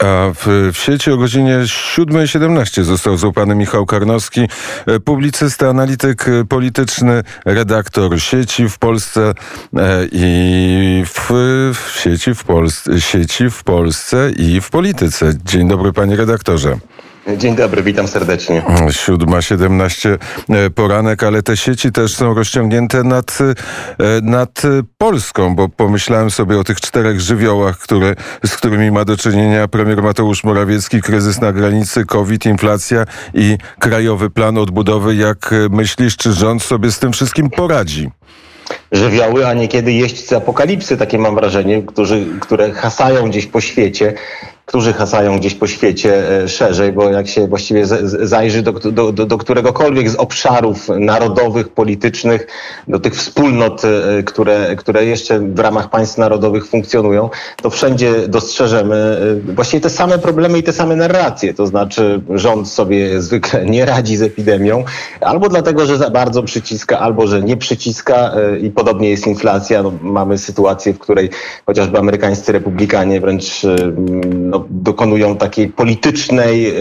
A w, w sieci o godzinie 7.17 został złapany Michał Karnowski, e, publicysta, analityk e, polityczny, redaktor sieci w Polsce e, i w, w sieci w Polsce, sieci w Polsce i w polityce. Dzień dobry panie redaktorze. Dzień dobry, witam serdecznie. 7.17 e, poranek, ale te sieci też są rozciągnięte nad, e, nad Polską, bo pomyślałem sobie o tych czterech żywiołach, które, z którymi ma do czynienia premier Mateusz Morawiecki, kryzys na granicy, COVID, inflacja i krajowy plan odbudowy. Jak myślisz, czy rząd sobie z tym wszystkim poradzi? żywioły, a niekiedy jeźdźcy apokalipsy, takie mam wrażenie, którzy, które hasają gdzieś po świecie, którzy hasają gdzieś po świecie e, szerzej, bo jak się właściwie zajrzy do, do, do, do któregokolwiek z obszarów narodowych, politycznych, do tych wspólnot, e, które, które jeszcze w ramach państw narodowych funkcjonują, to wszędzie dostrzeżemy e, właściwie te same problemy i te same narracje. To znaczy rząd sobie zwykle nie radzi z epidemią, albo dlatego, że za bardzo przyciska, albo że nie przyciska i podobnie jest inflacja. No, mamy sytuację, w której chociażby amerykańscy republikanie wręcz no, dokonują takiej politycznej e,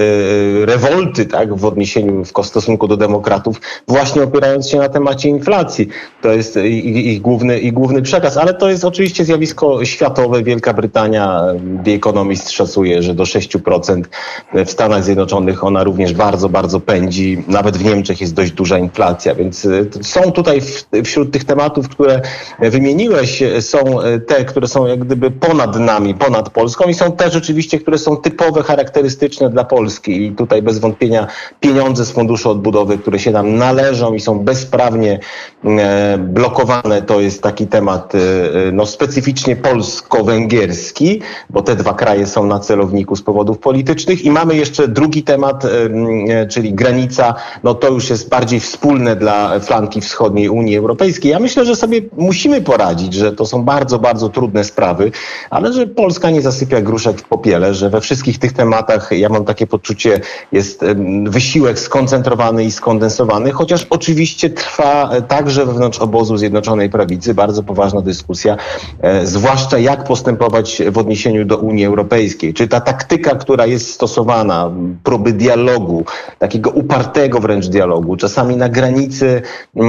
rewolty tak, w odniesieniu w stosunku do demokratów, właśnie opierając się na temacie inflacji. To jest ich, główny, ich główny przekaz, ale to jest oczywiście zjawisko światowe. Wielka Brytania, The Economist szacuje, że do 6% w Stanach Zjednoczonych ona również bardzo, bardzo pędzi. Nawet w Niemczech jest dość duża inflacja, więc e, są tutaj wśród tych tematów, które wymieniłeś, są te, które są jak gdyby ponad nami, ponad Polską i są te rzeczywiście oczywiście, które są typowe, charakterystyczne dla Polski. I tutaj bez wątpienia pieniądze z Funduszu Odbudowy, które się nam należą i są bezprawnie e, blokowane, to jest taki temat e, e, no, specyficznie polsko-węgierski, bo te dwa kraje są na celowniku z powodów politycznych. I mamy jeszcze drugi temat, czyli granica. No to już jest bardziej wspólne dla flanki wschodniej Unii Europejskiej. Ja myślę, że sobie musimy poradzić, że to są bardzo, bardzo trudne sprawy, ale że Polska nie zasypia gruszek w popiele że we wszystkich tych tematach, ja mam takie poczucie, jest wysiłek skoncentrowany i skondensowany, chociaż oczywiście trwa e, także wewnątrz obozu Zjednoczonej Prawicy bardzo poważna dyskusja, e, zwłaszcza jak postępować w odniesieniu do Unii Europejskiej. Czy ta taktyka, która jest stosowana, próby dialogu, takiego upartego wręcz dialogu, czasami na granicy, e,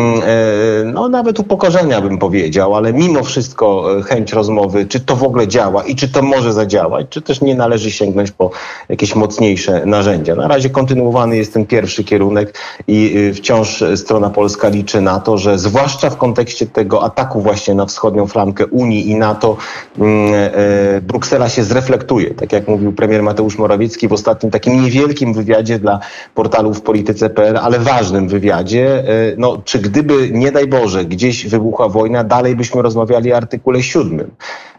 no nawet upokorzenia bym powiedział, ale mimo wszystko chęć rozmowy, czy to w ogóle działa i czy to może zadziałać, czy też nie należy sięgnąć po jakieś mocniejsze narzędzia. Na razie kontynuowany jest ten pierwszy kierunek i y, wciąż strona polska liczy na to, że zwłaszcza w kontekście tego ataku właśnie na wschodnią flankę Unii i NATO mm, e, Bruksela się zreflektuje. Tak jak mówił premier Mateusz Morawiecki w ostatnim takim niewielkim wywiadzie dla portalu w polityce.pl, ale ważnym wywiadzie, e, no, czy gdyby, nie daj Boże, gdzieś wybuchła wojna, dalej byśmy rozmawiali o artykule siódmym.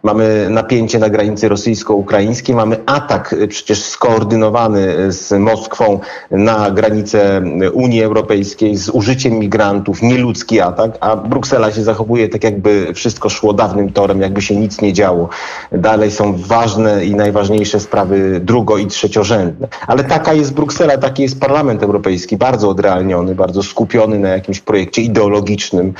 Mamy napięcie na granicy rosyjsko-ukraińskiej, mamy atak y, przecież skoordynowany y, z Moskwą na granicę y, Unii Europejskiej z użyciem migrantów, nieludzki atak, a Bruksela się zachowuje tak jakby wszystko szło dawnym torem, jakby się nic nie działo. Dalej są ważne i najważniejsze sprawy drugo- i trzeciorzędne. Ale taka jest Bruksela, taki jest Parlament Europejski, bardzo odrealniony, bardzo skupiony na jakimś projekcie ideologicznym,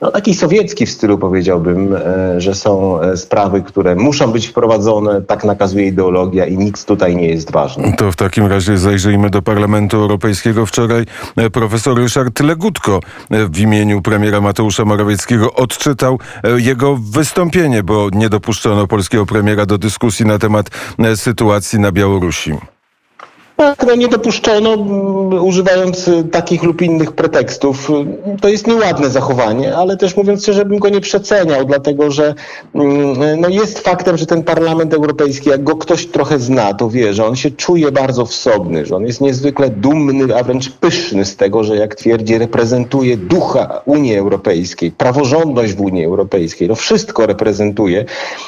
no taki sowiecki w stylu powiedziałbym, e, że są e, sprawy, które muszą być wprowadzone, tak nakazuje ideologia i nic tutaj nie jest ważne. To w takim razie zajrzyjmy do Parlamentu Europejskiego. Wczoraj e, profesor Ryszard Legutko e, w imieniu premiera Mateusza Morawieckiego odczytał e, jego wystąpienie, bo nie dopuszczono polskiego premiera do dyskusji na temat sytuacji na Białorusi. Tak, no nie dopuszczono, używając y, takich lub innych pretekstów. To jest nieładne zachowanie, ale też mówiąc szczerze, bym go nie przeceniał, dlatego że no jest faktem, że ten Parlament Europejski, jak go ktoś trochę zna, to wie, że on się czuje bardzo wsobny, że on jest niezwykle dumny, a wręcz pyszny z tego, że jak twierdzi, reprezentuje ducha Unii Europejskiej, praworządność w Unii Europejskiej. No wszystko reprezentuje.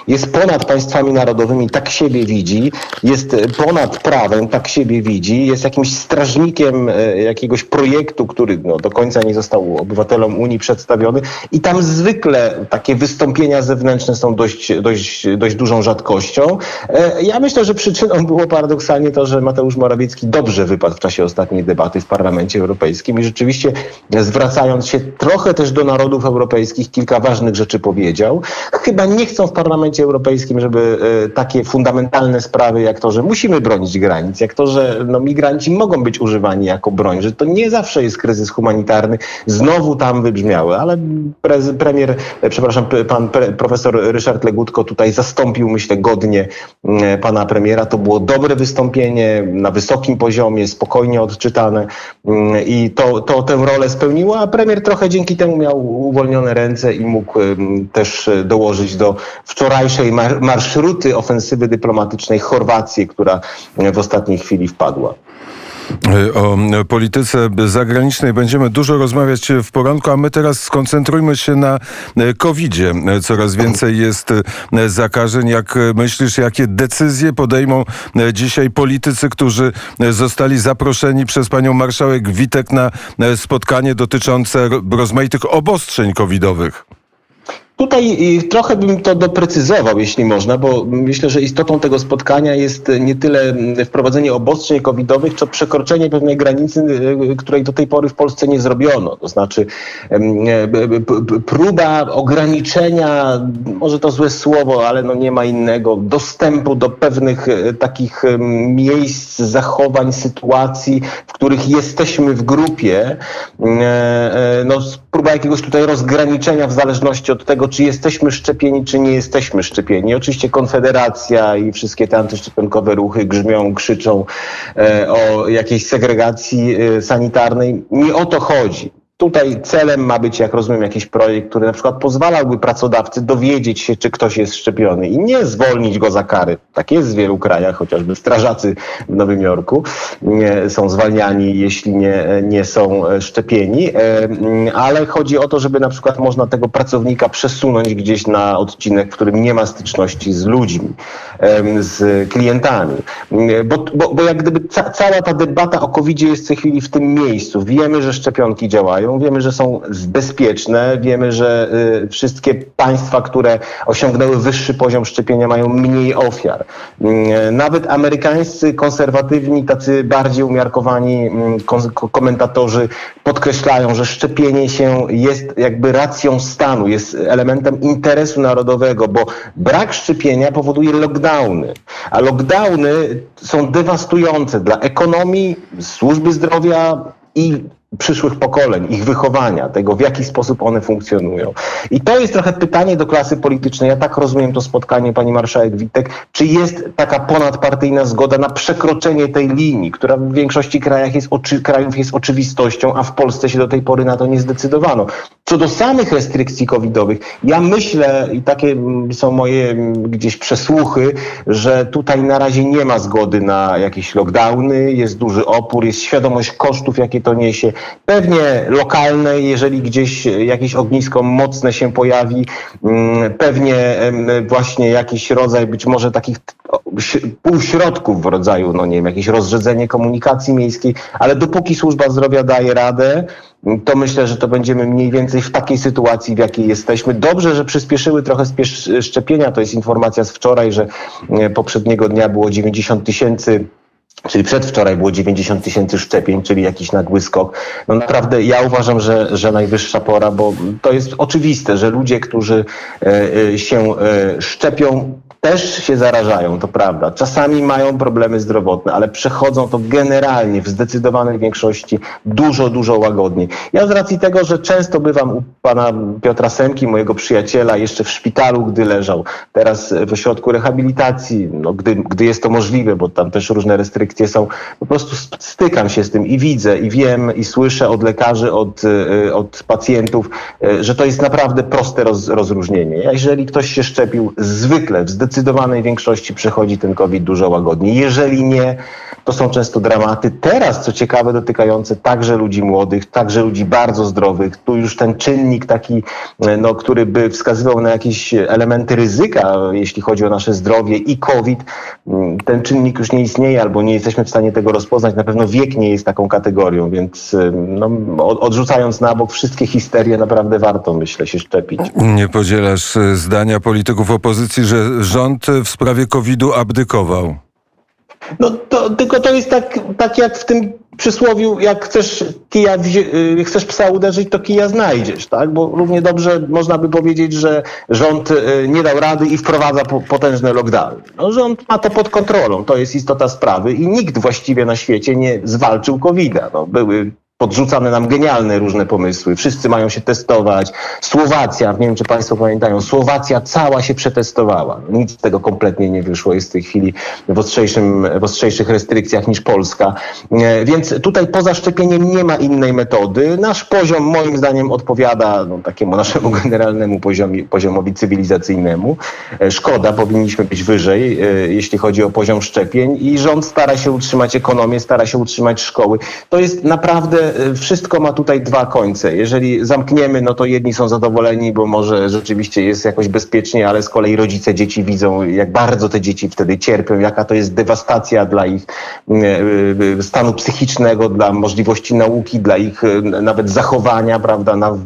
Jest ponad państwami narodowymi, tak siebie widzi, jest ponad prawem, tak siebie widzi, jest jakimś strażnikiem e, jakiegoś projektu, który no, do końca nie został obywatelom Unii przedstawiony i tam zwykle takie wystąpienia zewnętrzne są dość, dość, dość dużą rzadkością. E, Ja myślę, że przyczyną było paradoksalnie to, że Mateusz Morawiecki dobrze wypadł w czasie ostatniej debaty w Parlamencie Europejskim i rzeczywiście zwracając się trochę też do narodów europejskich, kilka ważnych rzeczy powiedział. Chyba nie chcą w Parlamencie Europejskim, żeby e, takie fundamentalne sprawy, jak to, że musimy bronić granic, jak to, że no, migranci mogą być używani jako broń, że to nie zawsze jest kryzys humanitarny, znowu tam wybrzmiały, ale premier, przepraszam, pan pre, profesor Ryszard Legutko tutaj zastąpił, myślę, godnie mm, pana premiera. To było dobre wystąpienie na wysokim poziomie, spokojnie odczytane mm, i to, to tę rolę spełniło, a premier trochę dzięki temu miał uwolnione ręce i mógł też dołożyć do wczorajszej mar- marszruty ofensywy dyplomatycznej Chorwacji, która w ostatniej chwili wpadła. O polityce zagranicznej będziemy dużo rozmawiać w poranku, a my teraz skoncentrujmy się na COVID-zie. Coraz więcej jest zakażeń. Jak myślisz, jakie decyzje podejmą dzisiaj politycy, którzy zostali zaproszeni przez panią marszałek Witek na spotkanie dotyczące rozmaitych obostrzeń covidowych? Tutaj y, trochę bym to doprecyzował, jeśli można, bo myślę, że istotą tego spotkania jest nie tyle mm, wprowadzenie obostrzeń covidowych, co przekroczenie pewnej granicy, y, której do tej pory w Polsce nie zrobiono. To znaczy e, próba ograniczenia, może to złe słowo, ale no nie ma innego, dostępu do pewnych e, takich miejsc, zachowań, sytuacji, w których jesteśmy w grupie. E, No, próba jakiegoś tutaj rozgraniczenia w zależności od tego, czy jesteśmy szczepieni, czy nie jesteśmy szczepieni. Oczywiście Konfederacja i wszystkie te antyszczepionkowe ruchy grzmią, krzyczą e, o jakiejś segregacji e, sanitarnej. Nie o to chodzi. Tutaj celem ma być, jak rozumiem, jakiś projekt, który na przykład pozwalałby pracodawcy dowiedzieć się, czy ktoś jest szczepiony i nie zwolnić go za kary. Tak jest w wielu krajach, chociażby strażacy w Nowym Jorku nie, są zwalniani, jeśli nie, nie są e, szczepieni, E, ale chodzi o to, żeby na przykład można tego pracownika przesunąć gdzieś na odcinek, w którym nie ma styczności z ludźmi, em, z klientami. Mm, Bo, bo, bo jak gdyby ca, cała ta debata o covid jest w tej chwili w tym miejscu. Wiemy, że szczepionki działają, wiemy, że są bezpieczne, wiemy, że y, wszystkie państwa, które osiągnęły wyższy poziom szczepienia mają mniej ofiar. Mm, Nawet amerykańscy konserwatywni, tacy bardziej umiarkowani ko- komentatorzy podkreślają, że szczepienie się jest jakby racją stanu, jest elementem interesu narodowego, bo brak szczepienia powoduje lockdowny, a lockdowny są dewastujące dla ekonomii, służby zdrowia i przyszłych pokoleń, ich wychowania, tego w jaki sposób one funkcjonują. I to jest trochę pytanie do klasy politycznej. Ja tak rozumiem to spotkanie pani marszałek Witek. Czy jest taka ponadpartyjna zgoda na przekroczenie tej linii, która w większości krajach jest oczy, krajów jest oczywistością, a w Polsce się do tej pory na to nie zdecydowano. Co do samych restrykcji covidowych, ja myślę, i takie są moje mm, gdzieś przesłuchy, że tutaj na razie nie ma zgody na jakieś lockdowny, jest duży opór, jest świadomość kosztów, jakie to niesie. Pewnie lokalne, jeżeli gdzieś jakieś ognisko mocne się pojawi, mm, pewnie właśnie jakiś rodzaj być może takich półśrodków w rodzaju, no nie wiem, jakieś rozrzedzenie komunikacji miejskiej, ale dopóki służba zdrowia daje radę, to myślę, że to będziemy mniej więcej w takiej sytuacji, w jakiej jesteśmy. Dobrze, że przyspieszyły trochę szczepienia. To jest informacja z wczoraj, że e, poprzedniego dnia było 90 tysięcy Czyli przedwczoraj było 90 tysięcy szczepień, czyli jakiś nagły skok. No naprawdę ja uważam, że, że najwyższa pora, bo to jest oczywiste, że ludzie, którzy e, e, się e, szczepią, też się zarażają, to prawda. Czasami mają problemy zdrowotne, ale przechodzą to generalnie w zdecydowanej większości dużo, dużo łagodniej. Ja z racji tego, że często bywam u pana Piotra Semki, mojego przyjaciela, jeszcze w szpitalu, gdy leżał, teraz w ośrodku rehabilitacji, no, gdy, gdy jest to możliwe, bo tam też różne restrykcje są, po prostu st- stykam się z tym i widzę, i wiem, i słyszę od lekarzy, od, y, od pacjentów, że to jest naprawdę proste roz, rozróżnienie. Jeżeli ktoś się szczepił, zwykle w zdecydowanej większości przechodzi ten COVID dużo łagodniej. Jeżeli nie, To są często dramaty. Teraz, co ciekawe, dotykające także ludzi młodych, także ludzi bardzo zdrowych. Tu już ten czynnik taki, e, no, który by wskazywał na jakieś elementy ryzyka, jeśli chodzi o nasze zdrowie i COVID, mm, ten czynnik już nie istnieje albo nie jesteśmy w stanie tego rozpoznać. Na pewno wiek nie jest taką kategorią, więc no, od- odrzucając na bok wszystkie histerie, naprawdę warto, myślę, się szczepić. Nie podzielasz e, zdania polityków opozycji, że rząd w sprawie COVID-u abdykował. No to, tylko to jest tak, tak jak w tym przysłowiu, jak chcesz kija, y, chcesz psa uderzyć, to kija znajdziesz, tak? Bo równie dobrze można by powiedzieć, że rząd y, nie dał rady i wprowadza po, potężne lockdowny. No, rząd ma to pod kontrolą, to jest istota sprawy i nikt właściwie na świecie nie zwalczył COVID-a. No, były podrzucane nam genialne różne pomysły. Wszyscy mają się testować. Słowacja, nie wiem czy Państwo pamiętają, Słowacja cała się przetestowała. Nic z tego kompletnie nie wyszło. Jest w tej chwili w, ostrzejszym, w ostrzejszych restrykcjach niż Polska. E, Więc tutaj poza szczepieniem nie ma innej metody. Nasz poziom moim zdaniem odpowiada no, takiemu naszemu generalnemu poziomi, poziomowi cywilizacyjnemu. E, Szkoda, powinniśmy być wyżej, e, jeśli chodzi o poziom szczepień i rząd stara się utrzymać ekonomię, stara się utrzymać szkoły. To jest naprawdę, e, wszystko ma tutaj dwa końce. Jeżeli zamkniemy, no to jedni są zadowoleni, bo może rzeczywiście jest jakoś bezpiecznie, ale z kolei rodzice dzieci widzą, jak bardzo te dzieci wtedy cierpią, jaka to jest dewastacja dla ich e, e, stanu psychicznego, dla możliwości nauki, dla ich nawet zachowania, prawda, na,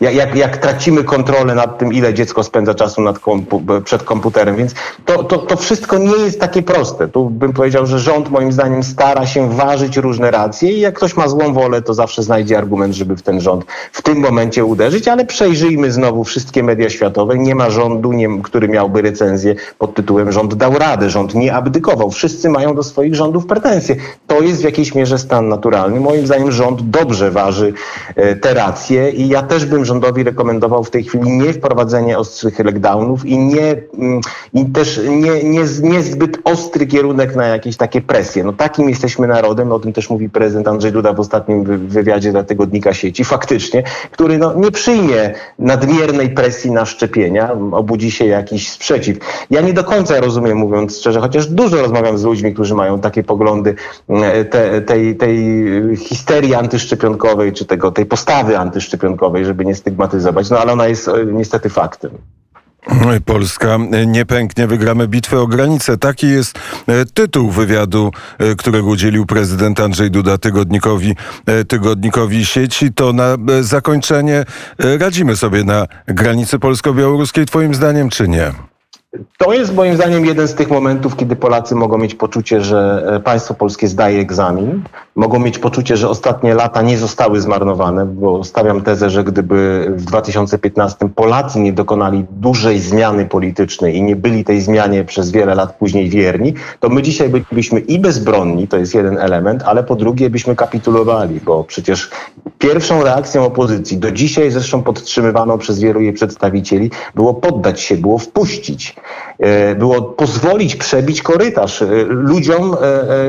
jak, jak, jak tracimy kontrolę nad tym, ile dziecko spędza czasu nad kompu, przed komputerem, więc to, to, to wszystko nie jest takie proste. Tu bym powiedział, że rząd moim zdaniem stara się ważyć różne racje i jak ktoś ma złą wolę, to zawsze znajdzie argument, żeby w ten rząd w tym momencie uderzyć, ale przejrzyjmy znowu wszystkie media światowe. Nie ma rządu, nie, który miałby recenzję pod tytułem rząd dał radę, rząd nie abdykował. Wszyscy mają do swoich rządów pretensje. To jest w jakiejś mierze stan naturalny. Moim zdaniem rząd dobrze waży e, te racje i ja też bym rządowi rekomendował w tej chwili nie wprowadzenie ostrych lockdownów i nie mm, i też nie, nie, niezbyt ostry kierunek na jakieś takie presje. No takim jesteśmy narodem, o tym też mówi prezydent Andrzej Duda w ostatnim wy- wywiadzie dla tygodnika sieci, faktycznie, który no, nie przyjmie nadmiernej presji na szczepienia, obudzi się jakiś sprzeciw. Ja nie do końca rozumiem, mówiąc szczerze, chociaż dużo rozmawiam z ludźmi, którzy mają takie poglądy e, te, tej, tej histerii antyszczepionkowej, czy tego, tej postawy antyszczepionkowej, żeby nie stygmatyzować, no ale ona jest e, niestety faktem. Polska nie pęknie, wygramy bitwę o granicę. Taki jest e, tytuł wywiadu, e, którego udzielił prezydent Andrzej Duda tygodnikowi, e, tygodnikowi sieci. To na e, zakończenie e, radzimy sobie na granicy polsko-białoruskiej, twoim zdaniem, czy nie? To jest moim zdaniem jeden z tych momentów, kiedy Polacy mogą mieć poczucie, że e, państwo polskie zdaje egzamin. Mogą mieć poczucie, że ostatnie lata nie zostały zmarnowane, bo stawiam tezę, że gdyby w 2015 Polacy nie dokonali dużej zmiany politycznej i nie byli tej zmianie przez wiele lat później wierni, to my dzisiaj bylibyśmy i bezbronni, to jest jeden element, ale po drugie byśmy kapitulowali, bo przecież pierwszą reakcją opozycji, do dzisiaj zresztą podtrzymywaną przez wielu jej przedstawicieli, było poddać się, było wpuścić, e, było pozwolić przebić korytarz e, ludziom,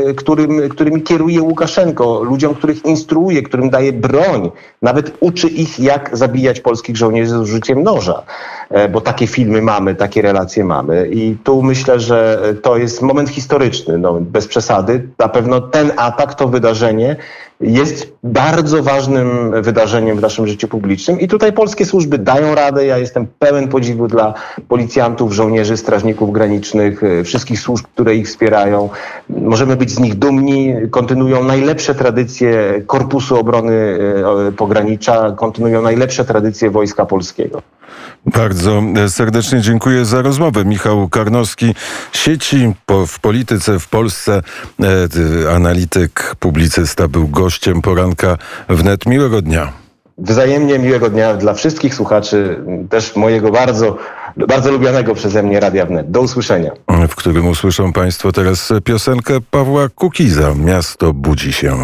e, którym, którymi kieruje Łukaszenko, ludziom, których instruuje, którym daje broń, nawet uczy ich, jak zabijać polskich żołnierzy z użyciem noża, bo takie filmy mamy, takie relacje mamy i tu myślę, że to jest moment historyczny, no, bez przesady. Na pewno ten atak, to wydarzenie jest bardzo ważnym wydarzeniem w naszym życiu publicznym i tutaj polskie służby dają radę. Ja jestem pełen podziwu dla policjantów, żołnierzy, strażników granicznych, e, wszystkich służb, które ich wspierają. Możemy być z nich dumni. Kontynuują najlepsze tradycje Korpusu Obrony e, Pogranicza, kontynuują najlepsze tradycje Wojska Polskiego. Bardzo e, serdecznie dziękuję za rozmowę. Michał Karnowski, sieci po, w polityce w Polsce, e, ty, analityk, publicysta, był gościem poranka wnet. Miłego dnia. Wzajemnie miłego dnia dla wszystkich słuchaczy, też mojego bardzo, bardzo lubianego przeze mnie Radia Wnet. Do usłyszenia. w którym usłyszą Państwo teraz piosenkę Pawła Kukiza. Miasto budzi się.